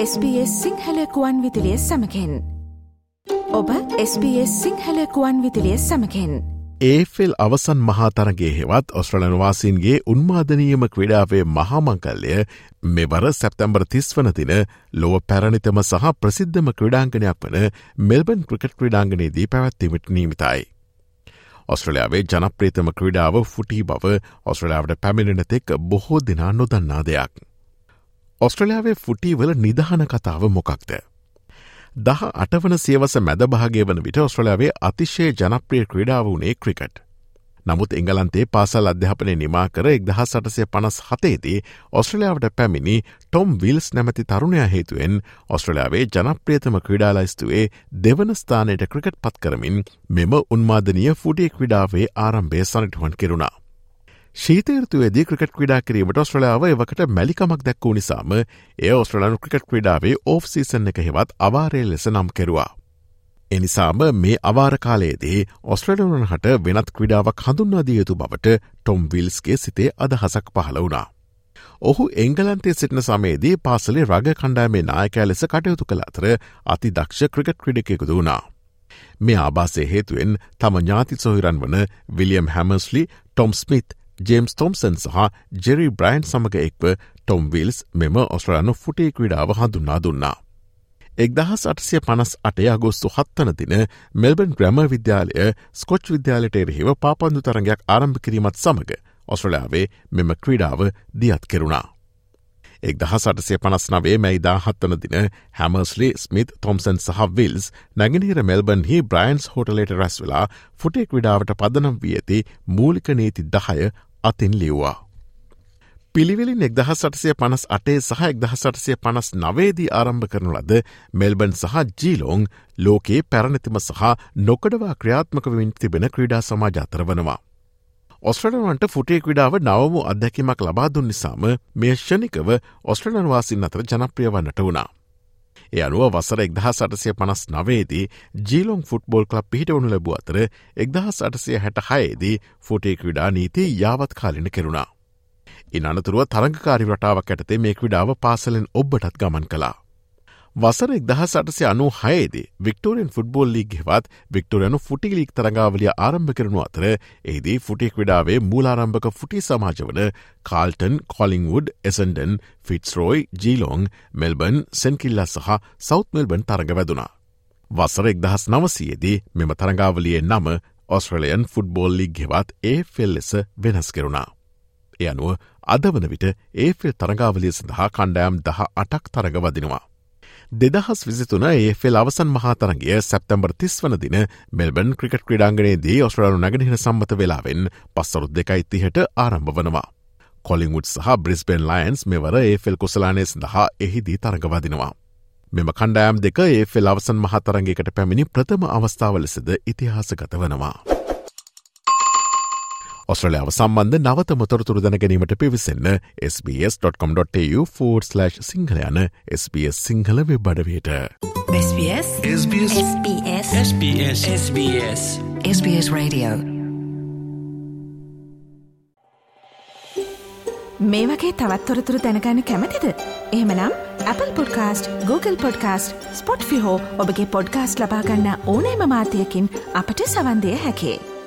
SBS සිංහලකුවන් විදිලිය සමකෙන් ඔබ SBS සිංහලකුවන් විදිලිය සමකෙන් ඒෆෙල් අවසන් මහාතරගේ හෙවත් ඔස්ට්‍රලනවාසින්ගේ උන්මාධනීයම ක්‍රඩාවේ මහාමංකල්ලය මෙවර සැප්තැම්බර් තිස් වනතින ලොව පැරණිතම සහ ප්‍රසිද්ධම ක්‍රඩාංගනයක් වන මෙල්බන් ක්‍රිකට් ක්‍රඩාංගනයේදී පැවැත්තිමට නීමිතයි. ඔස්ට්‍රලයාාවේ ජනප්‍රේතම ක්‍රඩාව ෆුටී බව ඔස්ට්‍රලයාාවට පැමිණෙනතෙක් බොහෝ දෙනා නොදන්නා දෙයක්. ඔස්ට්‍රලයාාවේ ෆුටීවල නිදහන කතාව මොකක්ද. දහ අටවන සියවස මැදභාගේ වන විට ඔස්ට්‍රලයාාවේ අතිශය ජනප්‍රිය ක්‍රඩාව වනේ ක්‍රිකට්. නමුත් එංගලන්තේ පාසල් අධ්‍යාපනය නිමා කර එක්දහ සටසය පනස් හතේදී ඔස්ට්‍රලයාාවට පැමිණි ටොම් විල්ස් නැමති තරුණය හේතුවෙන් ඔස්ට්‍රලයාාවේ ජනප්‍රියතම ක්‍රඩාලයිස්තුවේ දෙවන ස්ථානයට ක්‍රිකට් පත් කරමින් මෙම උන්මාදනය ෆුඩේ ක්‍රඩාවේ ආරම්භය සනිටුවන් කෙරුණා. ශීතයරතුවේදී ක්‍රිකට් ක්‍රඩා කිරීමට ඔස්ට්‍රලාව එවකට මැලිකමක් දැක්වූ නිසාම ඒ ඔස්ට්‍රලනු ක්‍රිකට් ක්‍රඩාවේ ඕෆ් සීසන් එක හෙවත් අවාරය ලෙස නම් කෙරවා. එනිසාම මේ අවාරකාලයේදී ඔස්ට්‍රලනුන් හට වෙනත් ක්‍රඩාවක් හඳුන්වාදිය යුතු බවට ටොම් විල්ස්ගේ සිතේ අදහසක් පහළ වුණා. ඔහු එංගලන්තේ සිටින සමේදී පාසලේ රග කණ්ඩාමේ නායකෑ ලෙස කටයුතු කළ අතර අති දක්ෂ ක්‍රිකට් ක්‍රඩිකෙකුද වුණා. මේ ආබාසය හේතුවෙන් තම ඥාති සොහිරන් වන William Hammersley Tom Smith James Thompson සහ ජෙරි බ්‍රයින්් සමඟ එක්ව ටොම් විල්ස් මෙම ඔස්ට්‍රලයානු ෆුටේ ක්‍රඩාව හඳුන්නා දුන්නා. එක්දහස් අටසිය පනස් අටේ අගෝස්තු හත්තන දින මෙල්බන් ග්‍රම විද්‍යාලය ස්කොච් විද්‍යාලට එරෙහිව පාපන්දු තරගයක් ආරම්භ කිරීමත් සමඟ ඔස්ට්‍රලයාාවේ මෙම ක්‍රීඩාව දියත් කෙරුණා. එක්දහ සටසය පනස් නවේ මැයිදා හත්තන දින හැමස්ලි ස්මිත් තොම්සන් සහ විල්ස් නැගෙනහිර මෙල්බන් හි බ්‍රයින්ස් හෝටලේට රැස් වෙලා ෆුටේ ක්‍රඩාවට පදනම් වී ඇති මූලික නීති දහය අතින් ලිව්වා. පිළිවෙලින් එක්දහ සටසය පනස් අටේ සහ එක්දහ සටසය පනස් නවේදී ආරම්භ කරනු ලද මෙල්බන් සහ ජීලෝං ලෝකයේ පැරණතිම සහ නොකඩවා ක්‍රියාත්මකවින් තිබෙන ක්‍රීඩා සමාජාතර වනවා. ඔස්ට්‍රලන්වන්ට ෆුටේ ක්‍රඩාව නවම අත්දැකීමක් ලබාදුන් නිසාම මේ ෂණිකව ඔස්ට්‍රලන්වාසින් අතර ජනප්‍රිය වන්නට වුණා. එ අනුව වසර එක්දහ සටසය පනස් නවේදී ජීලොන් ෆුට්බෝල් කලබ් පිහිටවනු ලැබූ අතර එක්දහ සටසය හැට හයේදී ෆොටේ ක්‍රඩා නීති යාවත් කාලින කෙරුණා. ඉන් අනතුරුව තරංකාරි රටාවක් ඇතේ මේ ක්‍රඩාව පාසලෙන් ඔබ්බටත් ගමන් කලා. වසර එක්දහ සටසය අනු හයේදී වික්ටෝරියන් ෆුටබෝල් ලීග හෙවත් වික්ටෝරයනු ෆුටි ලික් තරඟාවලිය ආරම්භ කරනු අතර ඒදී ෆුටික් විඩාවේ මූලාරම්භක ෆුටි සමාජවන කාල්ටන් කොලිංවුඩ් එසන්ඩන් ෆිටස්රෝයි ජීලෝං මෙල්බන් සැන්කිල්ල සහ සෞත් මෙල්බන් තරඟ වැදුනා. වසර එක්දහස් නවසයේදී මෙම තරඟාවලියේ නම ඔස්ට්‍රලයන් ෆුටබෝල් ලික් හෙවත් ඒ ෆෙල් ලෙස වෙනස් කෙරුණා. එ අනුව අද වන විට ඒෆෙල් තරඟාවලිය සඳහා කණ්ඩෑම් දහ අටක් තරග වදිනවා. දෙදහස් විසිතුන ඒෆෙල් අවසන් මහතරගේ සැප්තැම්බර් තිස් වන දින මෙල්බන් ක්‍රිකට් ක්‍රඩාංගනයේදී ඔස්ට්‍රලු නැගෙනහින සම්මත වෙලාවෙන් පස්සරුත් දෙකයි තිහට ආරම්භ වනවා. කොලිංවුඩ් සහ බ්‍රිස්බෙන් ලයින්ස් මෙවර ඒෆෙල් කුසලානය සඳහා එහිදී තරගවදිනවා. මෙම කණ්ඩෑම් දෙක ඒෆෙල් අවසන් මහතරගේකට පැමිණි ප්‍රථම අවස්ථාව ලෙසද ඉතිහාසගත වනවා. ඔස්ට්‍රලයාාව සම්බන්ධ නවතම තොරතුරු දැන ගැනීමට පිවිසන්න SBS.com.tu4/ සිංහල යන SBS Sinhala වෙබ්බඩවයට. SBS SBS SBS SBS SBS SBS Radio මේ වගේ තවත්තොරතුරු දැනගන්න කැමතිද. එහමනම් Apple podcast Google podcast Spotify ඔබගේ පොඩ්කාස්ට ලබාගන්න ඕනෑම මාතයකින් අපට සවන්දය හැකේ.